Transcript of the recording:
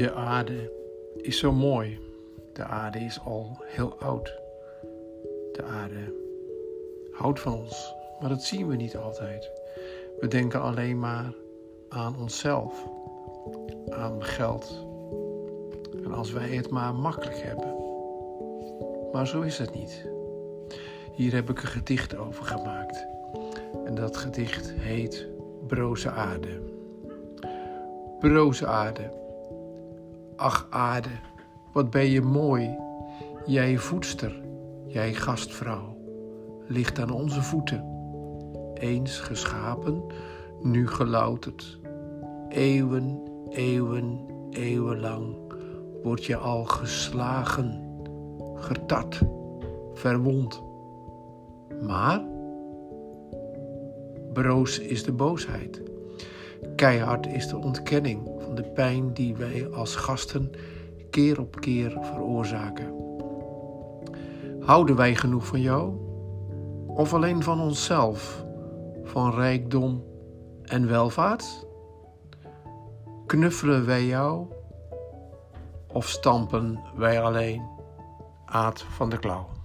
De aarde is zo mooi. De aarde is al heel oud. De aarde houdt van ons, maar dat zien we niet altijd. We denken alleen maar aan onszelf, aan geld. En als wij het maar makkelijk hebben. Maar zo is het niet. Hier heb ik een gedicht over gemaakt. En dat gedicht heet Broze Aarde. Broze Aarde. Ach aarde, wat ben je mooi. Jij voedster, jij gastvrouw, ligt aan onze voeten. Eens geschapen, nu gelouterd. Eeuwen, eeuwen, eeuwenlang word je al geslagen, getart, verwond. Maar broos is de boosheid. Keihard is de ontkenning van de pijn die wij als gasten keer op keer veroorzaken. Houden wij genoeg van jou? Of alleen van onszelf, van rijkdom en welvaart? Knuffelen wij jou? Of stampen wij alleen Aad van de Klauw?